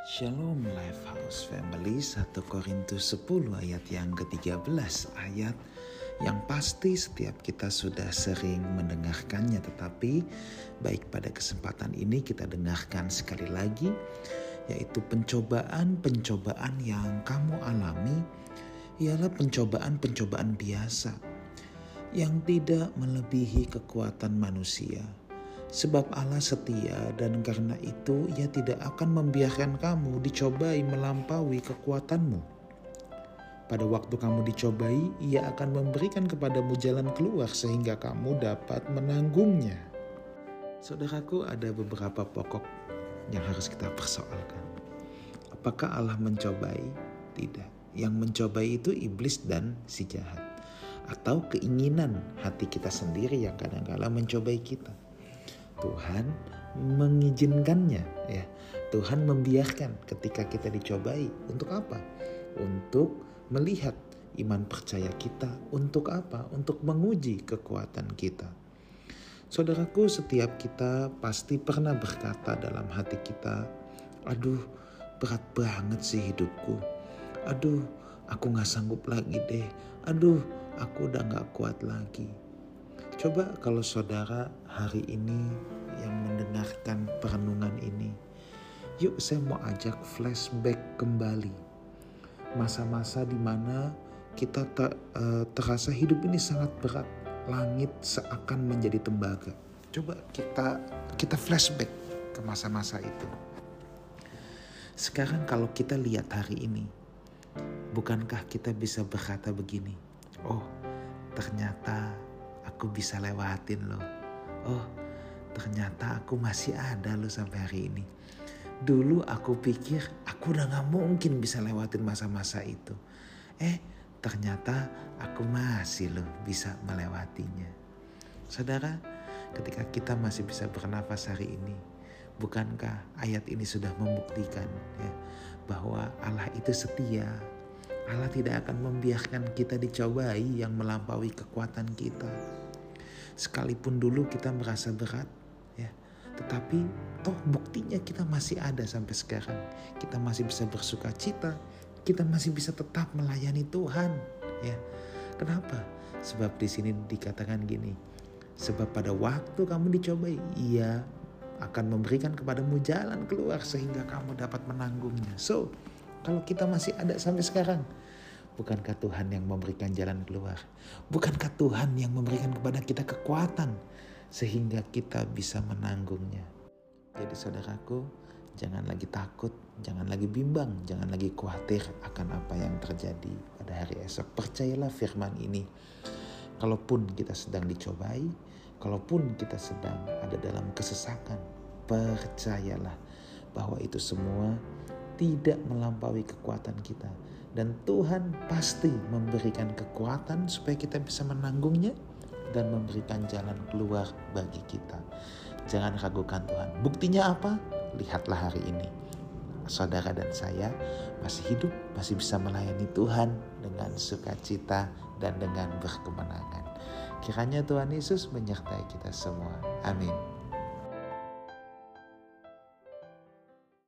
Shalom Lifehouse Family 1 Korintus 10 ayat yang ke-13 ayat yang pasti setiap kita sudah sering mendengarkannya. Tetapi baik pada kesempatan ini kita dengarkan sekali lagi yaitu pencobaan-pencobaan yang kamu alami ialah pencobaan-pencobaan biasa yang tidak melebihi kekuatan manusia Sebab Allah setia dan karena itu ia tidak akan membiarkan kamu dicobai melampaui kekuatanmu. Pada waktu kamu dicobai, ia akan memberikan kepadamu jalan keluar sehingga kamu dapat menanggungnya. Saudaraku, ada beberapa pokok yang harus kita persoalkan. Apakah Allah mencobai? Tidak. Yang mencobai itu iblis dan si jahat. Atau keinginan hati kita sendiri yang kadang-kala mencobai kita. Tuhan mengizinkannya ya. Tuhan membiarkan ketika kita dicobai. Untuk apa? Untuk melihat iman percaya kita. Untuk apa? Untuk menguji kekuatan kita. Saudaraku, setiap kita pasti pernah berkata dalam hati kita, "Aduh, berat banget sih hidupku. Aduh, aku gak sanggup lagi deh. Aduh, aku udah gak kuat lagi." Coba kalau saudara hari ini yang mendengarkan perenungan ini, yuk saya mau ajak flashback kembali. Masa-masa di mana kita ter, uh, terasa hidup ini sangat berat, langit seakan menjadi tembaga. Coba kita kita flashback ke masa-masa itu. Sekarang kalau kita lihat hari ini, bukankah kita bisa berkata begini? Oh, ternyata aku bisa lewatin loh. Oh, ternyata aku masih ada loh sampai hari ini. Dulu aku pikir aku udah gak mungkin bisa lewatin masa-masa itu. Eh, ternyata aku masih loh bisa melewatinya. Saudara, ketika kita masih bisa bernafas hari ini, bukankah ayat ini sudah membuktikan ya bahwa Allah itu setia, Allah tidak akan membiarkan kita dicobai yang melampaui kekuatan kita. Sekalipun dulu kita merasa berat ya tetapi toh buktinya kita masih ada sampai sekarang. Kita masih bisa bersuka cita kita masih bisa tetap melayani Tuhan ya. Kenapa? Sebab di sini dikatakan gini sebab pada waktu kamu dicobai ia akan memberikan kepadamu jalan keluar sehingga kamu dapat menanggungnya. So kalau kita masih ada sampai sekarang Bukankah Tuhan yang memberikan jalan keluar? Bukankah Tuhan yang memberikan kepada kita kekuatan sehingga kita bisa menanggungnya? Jadi saudaraku, jangan lagi takut, jangan lagi bimbang, jangan lagi khawatir akan apa yang terjadi pada hari esok. Percayalah firman ini. Kalaupun kita sedang dicobai, kalaupun kita sedang ada dalam kesesakan, percayalah bahwa itu semua tidak melampaui kekuatan kita dan Tuhan pasti memberikan kekuatan supaya kita bisa menanggungnya dan memberikan jalan keluar bagi kita. Jangan ragukan Tuhan. Buktinya apa? Lihatlah hari ini. Saudara dan saya masih hidup, masih bisa melayani Tuhan dengan sukacita dan dengan berkemenangan. Kiranya Tuhan Yesus menyertai kita semua. Amin.